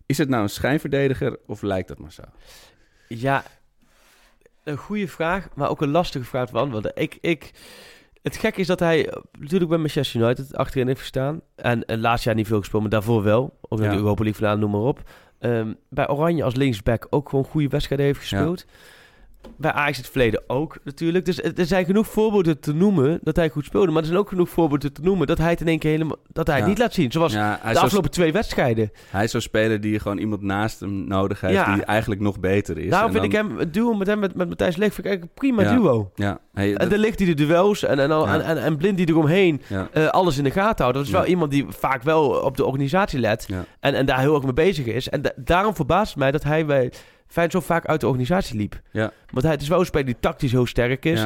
Is het nou een schijnverdediger of lijkt dat maar zo? Ja, een goede vraag, maar ook een lastige vraag te beantwoorden. Ik, ik, het gekke is dat hij natuurlijk bij Manchester United achterin heeft gestaan. En, en laatst jaar niet veel gespeeld, maar daarvoor wel. Ook in Ja. de Europa League finale, noem maar op. Ehm, bij Oranje als linksback ook gewoon goede wedstrijden heeft gespeeld. Bij Ajax het verleden ook natuurlijk. Dus er er zijn genoeg voorbeelden te noemen dat hij goed speelde. Maar er zijn ook genoeg voorbeelden te noemen dat hij het in één keer helemaal dat hij het Ja. niet laat zien. Zoals Ja, de afgelopen twee wedstrijden. hij is zo'n speler die gewoon iemand naast hem nodig heeft Ja. die eigenlijk nog beter is. Daarom En vind dan- ik hem, het duo met hem, met, met Matthijs Leg, vind ik eigenlijk een prima duo. Ja, En dan ligt hij de duels en, en, al- en, en, en Blind die eromheen eh, alles in de gaten houdt. Dat is wel iemand die vaak wel op de organisatie let en, en daar heel erg mee bezig is. En da- daarom verbaast het mij dat hij bij Feyenoord zo vaak uit de organisatie liep. Ja. Want hij het is wel een speler die tactisch heel sterk is. ja.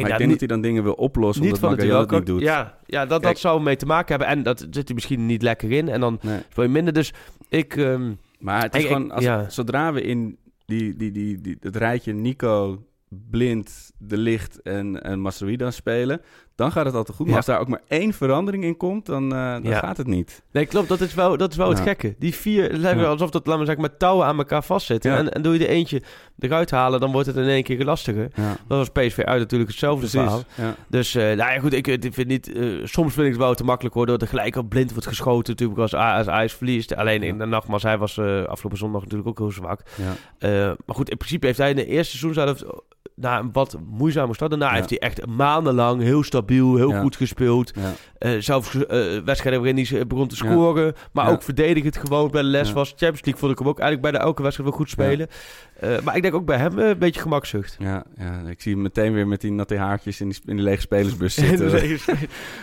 Maar ik denk dat hij dan dingen wil oplossen niet omdat het duel. het niet doet. Ja, ja dat, Kijk. dat zou mee te maken hebben. En dat zit hij misschien niet lekker in. En dan Nee. speel je minder. Dus ik... ehm, Maar het is Ik- gewoon, als, ja. zodra we in die, die, die, die, het rijtje Nico, Blind, De Licht en, en Masraoui dan spelen, dan gaat het altijd goed. Maar Ja. als daar ook maar één verandering in komt, dan, eh, dan Ja. gaat het niet. Nee, klopt. Dat is wel, dat is wel het gekke. Die vier, Ja. alsof dat, laten we zeggen, met touwen aan elkaar vastzitten. En, en doe je er eentje eruit halen, dan wordt het in één keer lastiger. Dat was PSV uit natuurlijk hetzelfde verhaal. Dus, eh, nou ja, goed, ik, ik vind niet... eh, soms vind ik het wel te makkelijk worden dat er gelijk op blind wordt geschoten natuurlijk als, als Ajax verliest. Alleen in de nogmaals, hij was eh, afgelopen zondag natuurlijk ook heel zwak. Ja. Maar goed, in principe heeft hij in de eerste seizoen zelf na een wat moeizame start. Daarna Ja. heeft hij echt maandenlang heel stabiel, heel Ja. goed gespeeld. Ja. Eh, zelfs eh, wedstrijden waarin hij begon te scoren. Maar ook verdedigend gewoon bij de les was. Champions League vond ik hem ook eigenlijk bijna elke wedstrijd wel goed spelen. Eh, maar ik denk ook bij hem eh, een beetje gemakzucht. Ja, ja, ik zie hem meteen weer met die natte haartjes in, die, in die lege spelersbus zitten. [LAUGHS]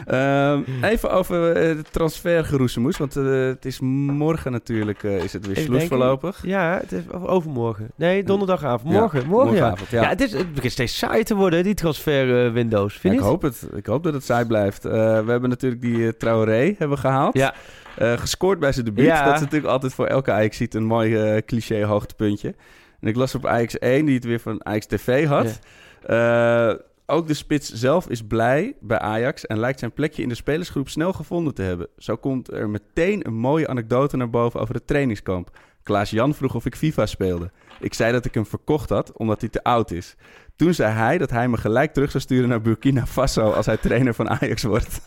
Ehm, even over eh, de transfergeroezemoes, want eh, het is morgen natuurlijk is het weer Even sloes voorlopig. Ja, het is overmorgen. Nee, donderdagavond. Morgen, Ja, morgen, morgenavond, ja. Ja, het, is, het begint steeds saai te worden, die transfer-windows. Ja, Vind ik hoop het. Ik hoop dat het saai blijft. We hebben natuurlijk die Traoré hebben gehaald. Ja. Gescoord bij zijn debuut. Dat is natuurlijk altijd voor elke Ajax ziet een mooi cliché hoogtepuntje. En ik las op Ajax 1 die het weer van Ajax TV had. Ja. Uh, ook de spits zelf is blij bij Ajax en lijkt zijn plekje in de spelersgroep snel gevonden te hebben. Zo komt er meteen een mooie anekdote naar boven over het trainingskamp. Klaas Jan vroeg of ik FIFA speelde. Ik zei dat ik hem verkocht had omdat hij te oud is. Toen zei hij dat hij me gelijk terug zou sturen naar Burkina Faso als hij trainer van Ajax wordt.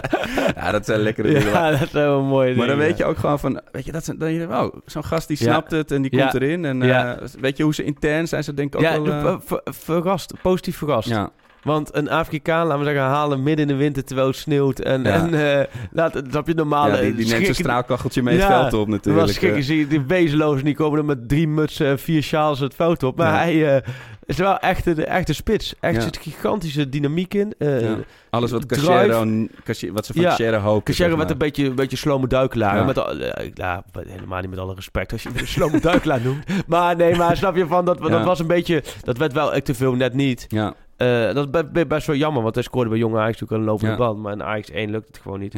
[LAUGHS] ja, dat zijn lekkere dingen. Ja, dat is wel mooie Maar dan dingen. weet je ook gewoon van, weet je, dat is, dan je, wow, zo'n gast die Ja. snapt het en die Ja. komt erin. En uh, weet je hoe ze intern zijn, ze denken ook Ja, wel... Uh, ver, verrast, positief verrast. ja. Want een Afrikaan, laten we zeggen, halen midden in de winter terwijl het sneeuwt. En, Ja. en uh, laat, snap je normaal. ja, die, die neemt straalkacheltje mee het veld op natuurlijk. was schrikken, eh. die wezenlozen, die komen er met drie mutsen en vier sjaals het veld op. Maar hij uh, is wel echt een echte spits. Echt zit gigantische dynamiek in. Uh. Alles wat. Cachero, Cache- wat ze van. Cachero hopen. Cachero werd een maar. beetje, een beetje slome duikelaar. Ja. Met al, eh, helemaal niet met alle respect als je hem [LAUGHS] een slome duikelaar noemt. Maar nee, maar snap je van, dat, dat was een beetje, dat werd wel echt te veel net niet. Ja, Eh, dat is be- be- best wel jammer, want hij scoorde bij jonge Ajax natuurlijk een lopende band. Maar in Ajax 1 lukt het gewoon niet.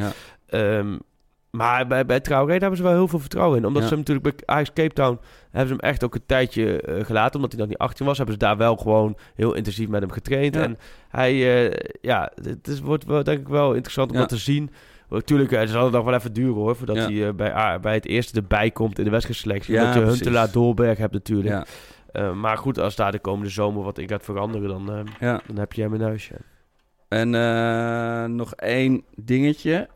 Ehm, maar bij, bij Traoré daar hebben ze wel heel veel vertrouwen in. Omdat Ja. ze hem natuurlijk bij Ajax Cape Town... hebben ze hem echt ook een tijdje eh, gelaten. Omdat hij nog niet 18 was. Hebben ze daar wel gewoon heel intensief met hem getraind. Ja. En hij... eh, ja, het is, wordt wel, denk ik wel interessant om Ja. dat te zien. Natuurlijk, het zal nog wel even duren hoor... voordat hij bij, bij het eerste erbij komt in de wedstrijdselectie. Ja, omdat je. Huntelaar Dolberg hebt natuurlijk. Eh, maar goed, als daar de komende zomer wat in gaat veranderen... dan, eh, ja. dan heb je hem in huis. Ja. En eh, nog één dingetje.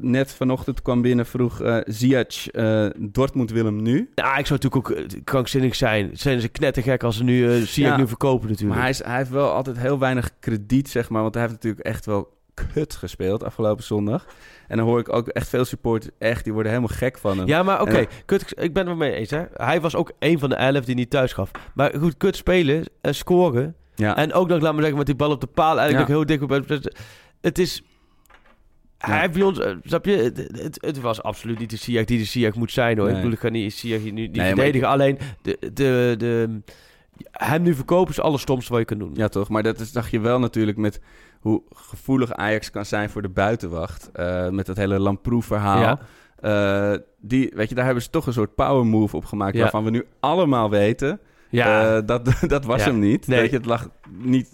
Net vanochtend kwam binnen, vroeg Ziyech, eh, Dortmund wil hem nu. Ja, ik zou natuurlijk ook krankzinnig zijn. Zijn ze knettergek als ze nu uh, Ja. nu verkopen natuurlijk. Maar hij, is, hij heeft wel altijd heel weinig krediet, zeg maar. Want hij heeft natuurlijk echt wel kut gespeeld afgelopen zondag. En dan hoor ik ook echt veel supporters, echt, die worden helemaal gek van hem. Ja, maar oké, kut, ik ben het er mee eens. Hè. Hij was ook een van de elf die niet thuis gaf. Maar goed, kut spelen en scoren. Ja. En ook nog, laat maar zeggen, met die bal op de paal eigenlijk Ja. ook heel dik op. Het is... Hij heeft bij ons, eh, snap je, het, het, het was absoluut niet de Ziyech die de Ziyech moet zijn hoor. Nee. Ik bedoel, ik ga niet hier nu niet Nee, verdedigen. Alleen, de, de, de, hem nu verkopen is het allerstomste wat je kan doen. Ja, toch? Maar dat is, zag je wel natuurlijk met hoe gevoelig Ajax kan zijn voor de buitenwacht. Eh, met dat hele Lamproe-verhaal. Ja. Eh, die, weet je, daar hebben ze toch een soort power move op gemaakt. Ja. Waarvan we nu allemaal weten. Ja. eh, dat, [LAUGHS] dat was Ja. hem niet. Nee. Weet je, het lag, niet,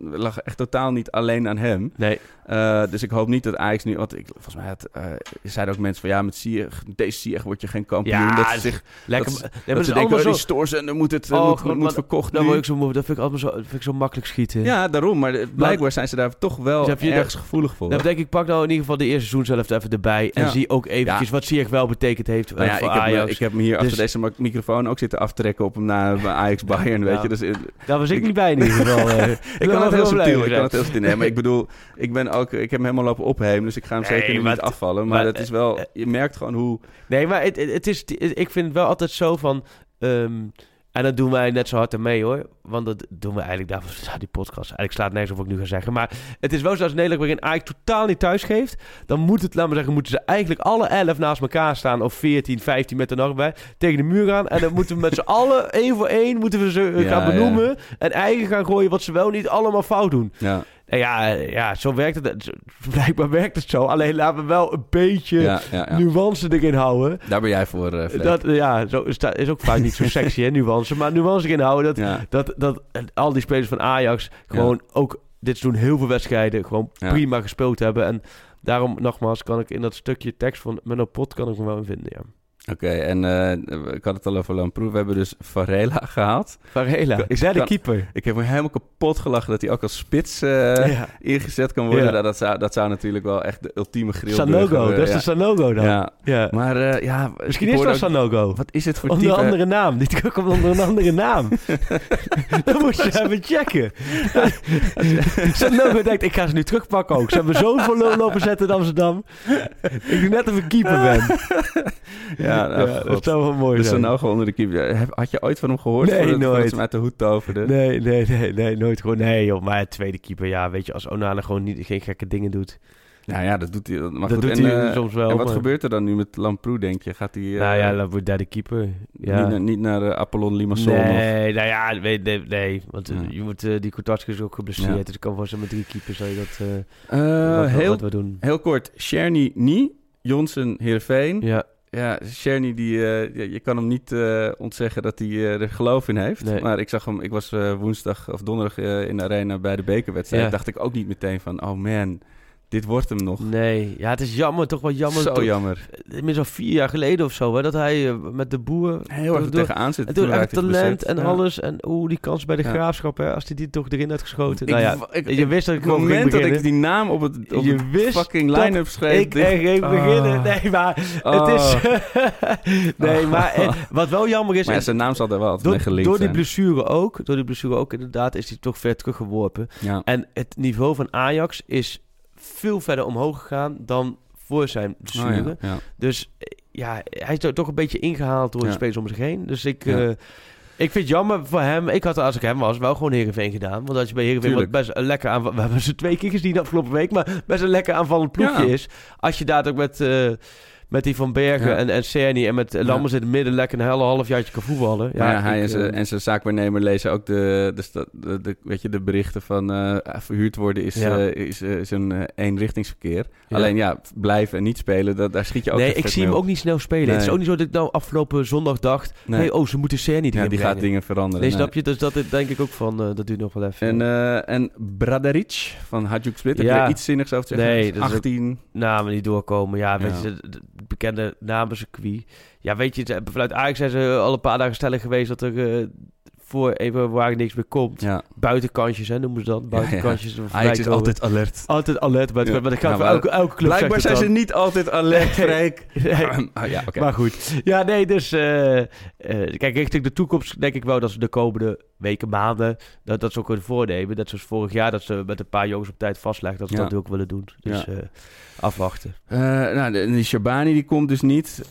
lag echt totaal niet alleen aan hem. nee. Eh, dus ik hoop niet dat Ajax nu... Want ik, volgens mij had, eh, zeiden ook mensen van... Ja, met deze Ziyech word je geen kampioen. Ja, dat ze zich Lekker. dat, nee, dat ze denken, allemaal oh, die stoorzender moet, het, Oh, moet, God, moet verkocht Dan word ik zo moe. Dat vind ik altijd zo, vind ik zo makkelijk schieten. Ja, daarom. Maar blijkbaar zijn ze daar toch wel Dus je ergens dat- gevoelig voor. Dan denk ik, pak nou in ieder geval de eerste seizoen zelf even erbij. En Ja. zie ook eventjes Ja. wat Ziyech wel betekend heeft Nou ja, voor ik heb, me, Ajax. ik heb me hier Dus- achter deze mi- microfoon ook zitten aftrekken op hem naar [LAUGHS] bij Ajax Bayern, weet je. Dus eh, Daar was ik, ik- niet bij in ieder geval. eh. [LAUGHS] ik kan het heel subtiel, ik kan het heel subtiel. Maar ik bedoel, ik ben ook, ik heb hem helemaal lopen ophemen, dus ik ga hem Nee, zeker niet afvallen. Maar, het is wel, je merkt gewoon hoe... Nee, maar het, het, het is, ik vind het wel altijd zo van... ehm, en dat doen wij net zo hard ermee hoor. Want dat doen we eigenlijk daarvoor staat die podcast. Eigenlijk slaat nergens op wat ik nu ga zeggen. Maar het is wel zo als Nederland waarin Ajax totaal niet thuis geeft. Dan moet het, laat maar zeggen, moeten ze eigenlijk alle elf naast elkaar staan. Of 14, 15 met er nog bij. Tegen de muur gaan. En dan moeten we met z'n allen één voor één moeten we ze Ja, gaan ja. benoemen. En eigen gaan gooien wat ze wel niet allemaal fout doen. Ja, ja, ja, zo werkt het. Blijkbaar [LAUGHS] werkt het zo. Alleen laten we wel een beetje ja, ja, ja. nuance erin houden. Daar ben jij voor, eh. Dat, ja, zo is, dat is ook vaak niet zo [LAUGHS] sexy, hè, nuance. Maar nuance erin houden dat, dat, dat al die spelers van Ajax gewoon ook dit seizoen heel veel wedstrijden gewoon prima gespeeld hebben. En daarom, nogmaals, kan ik in dat stukje tekst van Menno Pot kan ik me wel in vinden, ja. Oké, en eh, ik had het al over Lamproe. We hebben dus Varela [LAUGHS] gehaald. Varela, is hij de keeper? Ik heb me helemaal kapot gelachen dat hij ook als spits eh, ja. ingezet kan worden. Ja. Nou, dat, zou, dat zou natuurlijk wel echt de ultieme grill Sanogo, dat is ja. de Sanogo dan. Ja. Ja, maar eh, ja... Misschien ik is ook- Sanogo. Wat is het voor Onder type? een andere naam. Die [LAUGHS] komt onder een andere naam. [LAUGHS] Dan moet je even checken. Sanogo denkt, ik ga ze nu terugpakken ook. Ze hebben zo'n voor lopen zetten in Amsterdam. Ik doe net of ik keeper ben. Ja, nou, Ja, God. dat zou wel mooi Dus zijn. Sanogo onder de keeper. Had je ooit van hem gehoord? Nee, voordat, voordat nooit. ze hem uit de hoed toverde? Nee, nee, nee, nee, nooit gewoon. Nee, joh, maar tweede keeper, ja, weet je, als Onana gewoon niet, geen gekke dingen doet. Nou ja, dat doet hij. Maar dat goed, doet en, hij eh, soms wel. en wat maar- gebeurt er dan nu met Lamproe, denk je? Gaat hij eh, Nou ja, dan wordt derde keeper. Ja. niet, naar- niet naar eh, Apollon Limassol? Nee, nou ja, nee, nee, nee want eh, Ja. je moet, eh, die Kotarski is ook geblesseerd, Ja. dus kan voor met drie keepers zou je dat eh, Eh, wat, heel, wat doen. heel kort, Cherny niet, Jonsen Heerenveen. Ja, Ja, Cherny, die, eh, je kan hem niet eh, ontzeggen dat hij eh, er geloof in heeft. Nee. Maar ik zag hem, ik was woensdag of donderdag in de arena bij de bekerwedstrijd. Ja. Dacht ik ook niet meteen van, oh man, dit wordt hem nog. nee, ja, het is jammer, toch wel jammer. Zo toch- jammer. Inmiddels al vier jaar geleden of zo, hè, dat hij eh, met de boer... Heel erg er tegenaan zit. En toen echt talent en Ja. alles. En oeh, die kans bij de Ja. graafschap, hè, als hij die toch erin had geschoten. Ik, nou ja, ik, je wist dat ik gewoon ging moment dat ik beginnen. die naam op het, op Je het wist fucking line-up schreef. Ik echt ging ah. beginnen. Nee, maar het is... [LAUGHS] nee, maar eh, wat wel jammer is... Maar ja, zijn naam zal daar wel altijd door, mee gelinkt door die blessure ook, door die blessure ook inderdaad, is hij toch ver teruggeworpen. Ja. En het niveau van Ajax is veel verder omhoog gegaan dan voor zijn blessure. Oh, ja, ja. Dus ja, hij is er toch een beetje ingehaald door de spelers om zich heen. Dus ik... Eh, ik vind het jammer voor hem. Ik had als ik hem was wel gewoon Heerenveen gedaan. Want als je bij Heerenveen wat best een lekker aanval... We hebben ze twee keer gezien afgelopen week. Maar best een lekker aanvallend ploegje is. Als je daar ook met, eh, met die Van Bergen Ja. en, en Cerny en met Lammers in het midden lekker een hele halfjaartje kan voetballen. Ja, ja, hij ik, en zijn- eh, en zijn zaakwaarnemer lezen ook de, de, de, de- weet je, de berichten van eh, verhuurd worden is, eh, is, eh, is een eh, eenrichtingsverkeer. Alleen ja, blijven en niet spelen, dat, daar schiet je ook nee, ik zie hem op. ook niet snel spelen. Nee. Het is ook niet zo dat ik nou afgelopen zondag dacht... Nee. Hey, oh, ze moeten Cerny die gaat brengen. dingen veranderen. Nee, nee. snap je? Dus dat denk ik ook van... eh, dat duurt nog wel even. En, eh en Bradaric van Hajduk Split, heb je er iets zinnigs over te zeggen? Nee, dat is ook- 18. namen niet doorkomen. Ja, weet je, bekende namencircuit. Ja, weet je, vanuit Ajax zijn ze al een paar dagen stellig geweest dat er eh, voor even waar niks meer komt. Ja. Buitenkansjes, hè, noemen ze dat. Buitenkansjes. Ja, ja. Ajax is komen. altijd alert. Altijd alert. Maar, Ja. maar dat gaat voor elke, elke club. Blijkbaar zijn ze dan. niet altijd alert, Freek. [LAUGHS] Nee. Ah, ja. Maar goed. Ja, nee, dus... eh, eh, kijk, richting de toekomst denk ik wel dat ze de komende weken, maanden... dat, dat ze ook kunnen voornemen. Net zoals vorig jaar, dat ze met een paar jongens op tijd vastleggen... dat ze dat ook willen doen. Dus eh, afwachten. Nou, de- die Shabani die komt dus niet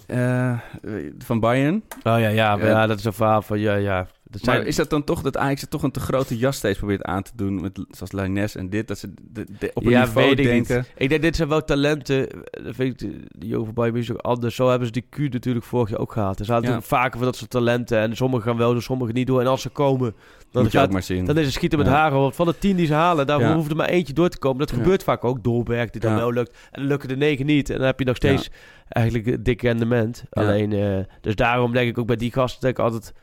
van Bayern. Oh ja, ja, maar Ja. ja, dat is een verhaal van... Ja, ja. Dat zijn, Maar is dat dan toch dat Ajax er toch een te grote jas steeds probeert aan te doen? Met, zoals Lines en dit, dat ze de, de- op een ja, niveau weet ik denken. niet. Ik denk, dit zijn wel talenten. Dat vind ik, de- jongen Bayern München ook anders. Zo hebben ze die Q natuurlijk vorig jaar ook gehad. Er zaten Ja. vaker van dat soort talenten. En sommigen gaan wel door, sommigen niet door. En als ze komen, dan, Moet je ook gaat, maar zien. dan is het schieten met Ja. haren. Want van de tien die ze halen, daar Ja. hoeft er maar eentje door te komen. Dat gebeurt vaak ook. Dolberg, die dan wel lukt. En dan lukken de negen niet. En dan heb je nog steeds eigenlijk een dik rendement. Alleen, eh, dus daarom denk ik ook bij die gasten denk ik altijd...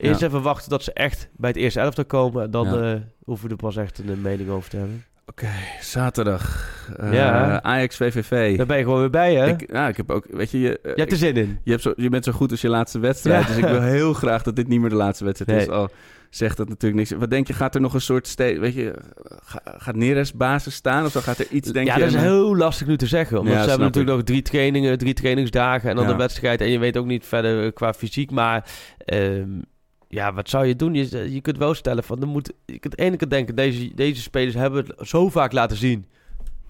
Eerst Ja. even wachten tot ze echt bij het eerste elftal komen. En dan Ja. eh, hoeven we er pas echt een mening over te hebben. Oké, zaterdag. Eh, Ja. Ajax VVV. Daar ben je gewoon weer bij, hè? Ik, ja, ik heb ook, weet je, je, eh, Je hebt er zin in. je, hebt zo, je bent zo goed als je laatste wedstrijd. Ja. Dus ik wil [LAUGHS] heel graag dat dit niet meer de laatste wedstrijd is. Al zegt dat natuurlijk niks. Wat denk je, gaat er nog een soort steeds, weet je, ga- gaat Neres basis staan of zo gaat er iets, denk ja, je? dat is heel lastig nu te zeggen. Omdat Ja, ze hebben natuurlijk nog drie trainingen, drie trainingsdagen en dan de wedstrijd. En je weet ook niet verder qua fysiek. Maar ehm, ja, wat zou je doen? Je, je kunt wel stellen van, er moet, je kunt de ene kant denken, deze, deze spelers hebben het zo vaak laten zien.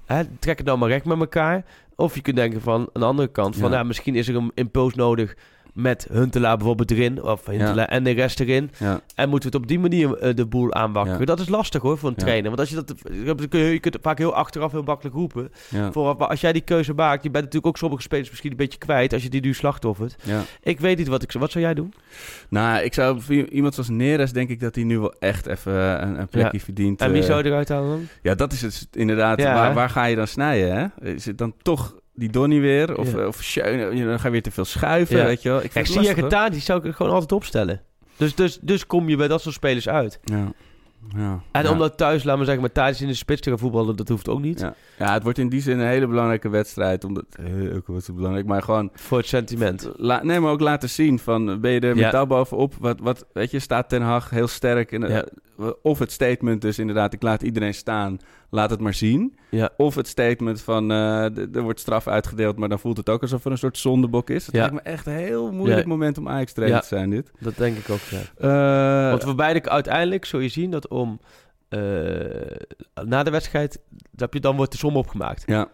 Hè, trek het nou maar recht met elkaar. Of je kunt denken van, aan de andere kant, van Ja. ja. misschien is er een impuls nodig met Huntelaar bijvoorbeeld erin. Of Huntelaar en de rest erin. Ja, En moeten we het op die manier eh, de boel aanwakkeren. Ja. Dat is lastig hoor, voor een Ja. trainer. Want als je dat, je, kunt het vaak heel achteraf heel makkelijk roepen. ja, Vooraf, maar als jij die keuze maakt, je bent natuurlijk ook sommige spelers misschien een beetje kwijt als je die nu slachtoffert. ja. Ik weet niet wat ik zou. Wat zou jij doen? Nou, ik zou iemand zoals Neres denk ik dat hij nu wel echt even een, een plekje verdient. En wie eh. zou je eruit halen dan? Ja, dat is het inderdaad. Ja, waar, waar ga je dan snijden, hè? Is het dan toch die Donny weer? Of, Ja. eh, of Schöne? Dan ga je weer te veel schuiven, Ja. weet je wel? Ik Kijk, zie je. Getaar, die zou ik gewoon altijd opstellen. Dus, dus, dus kom je bij dat soort spelers uit. Ja. Ja. En ja. omdat thuis, laten we zeggen, met Thadis in de spits te gaan voetballen, dat hoeft ook niet. Ja. ja, het wordt in die zin een hele belangrijke wedstrijd. Omdat, eh, ook wat belangrijk, maar gewoon... Voor het sentiment. La, nee, maar ook laten zien van, ben je er touw bovenop? Wat, wat, weet je, staat Ten Hag heel sterk. In, Ja. Of het statement dus inderdaad, ik laat iedereen staan, laat het maar zien. Ja. Of het statement van, eh, er wordt straf uitgedeeld, maar dan voelt het ook alsof er een soort zondebok is. Het Ja. lijkt me echt een heel moeilijk Ja. moment om Ajax trainer te zijn, dit. Dat denk ik ook, ja. Eh, Want voor beide, uiteindelijk zul je zien dat om... eh, na de wedstrijd, dat je, dan wordt de som opgemaakt. ja,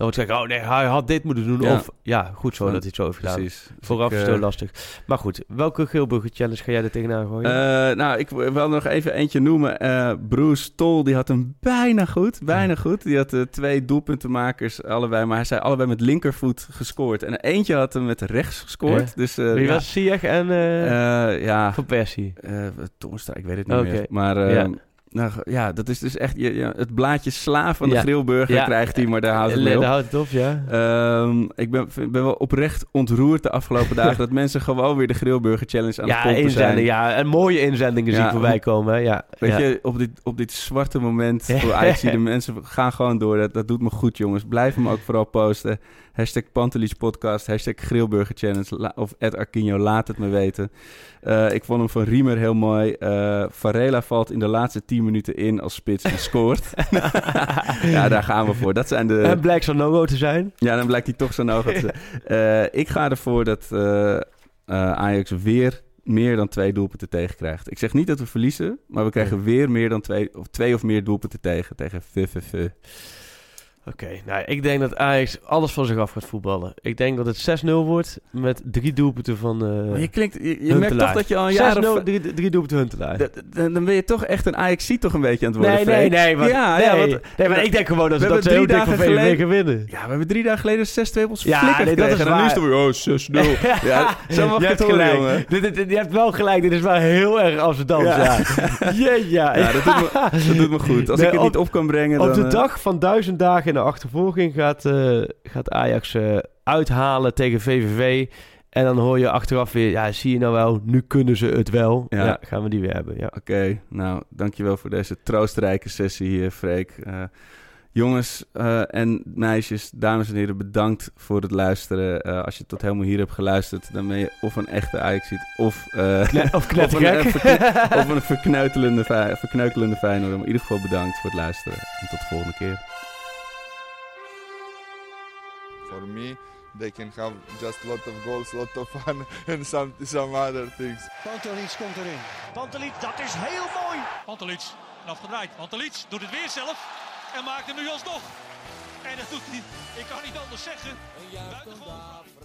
Dan wordt gezegd, oh nee, hij had dit moeten doen. Ja. Of, ja, goed zo Ja, dat hij het zo heeft gedaan. precies. Vooraf ik, is het eh, heel lastig. Maar goed, welke Geelburger challenge ga jij er tegenaan gooien? Eh, nou, ik wil nog even eentje noemen. Eh, Bruce Tol, die had hem bijna goed. Bijna goed. Die had twee doelpuntenmakers, allebei. Maar hij zei allebei met linkervoet gescoord. En eentje had hem met rechts gescoord. Dus Wie was Ziyech en ja, Van Persie? eh Toornstra, ik weet het niet meer. Maar Ja. Nou, ja, dat is dus echt je, je- het blaadje sla van de Ja. grillburger Ja. krijgt hij, maar daar houdt het mee op. Daar houdt het op, ja. Ehm, ik ben, ben wel oprecht ontroerd de afgelopen dagen [LAUGHS] dat mensen gewoon weer de grillburger challenge aan Ja, het pompen zijn. ja. En mooie inzendingen zien voorbij komen, hè. Ja. Weet je, op dit, op dit zwarte moment [LAUGHS] voor Ajax, de mensen gaan gewoon door. Dat, dat doet me goed, jongens. Blijf hem ook vooral posten. Hashtag Pantelich Podcast, hashtag Grillburger Challenge of Ed Arquinho, laat het me weten. Eh, ik vond hem van Riemer heel mooi. Eh Varela valt in de laatste 10 minuten in als spits en scoort. [LAUGHS] ja, daar gaan we voor. Dat zijn de... En blijkt zo'n no te zijn. Ja, dan blijkt hij toch zo nodig. te zijn. Eh, ik ga ervoor dat Ajax weer meer dan twee doelpunten tegen krijgt. Ik zeg niet dat we verliezen, maar we krijgen weer meer dan twee of, twee of meer doelpunten tegen. Tegen VVV. Oké, nou, ik denk dat Ajax alles van zich af gaat voetballen. Ik denk dat het 6-0 wordt met drie doelpunten van eh Maar je klinkt, je, je merkt toch dat je al een jaar 6-0, of... drie, drie doelpunten Huntelaar. Dan ben je toch echt een ajax toch een beetje aan het worden, Nee, nee, Freek. nee. Want, ja, nee, ja, want, nee, maar ik denk gewoon dat, we ze- dat ze heel drie dik van VVV gaan winnen. ja, we hebben drie dagen geleden 6-2 op ons Ja, flikker nee, dat is En dan waar. is het weer, oh, 6-0. [LAUGHS] ja, zo mag je het horen, gelijk. jongen. Dit, dit- dit- je hebt wel gelijk. Dit is wel heel erg Amsterdam. Ja. Ja. Ja. ja, Ja, dat doet me, dat doet me goed. Als [LAUGHS] ik het niet op kan brengen, Op de eh, dag van duizend dagen in de achtervolging gaat, eh, gaat Ajax eh, uithalen tegen VVV. En dan hoor je achteraf weer, ja, zie je nou wel, nu kunnen ze het wel. Ja. Ja, gaan we die weer hebben. Ja. Oké, nou, dankjewel voor deze troostrijke sessie, eh, Freek. Eh, Jongens en meisjes, dames en heren, bedankt voor het luisteren. Als je tot helemaal hier hebt geluisterd, dan ben je of een echte Ajaxiet of, eh, Kne- of [LAUGHS] of, een, [LAUGHS] of een verkneutelende, verkneutelende Feyenoord. Maar in ieder geval bedankt voor het luisteren. En tot de volgende keer. For me, they can have just a lot of goals, a lot of fun, [LAUGHS] and some some other things. Pantelic komt erin. Pantelic, dat is heel mooi. Pantelic, en afgedraaid. Pantelic doet het weer zelf en maakt hem nu alsnog. En dat doet hij, ik kan niet anders zeggen. Een daveren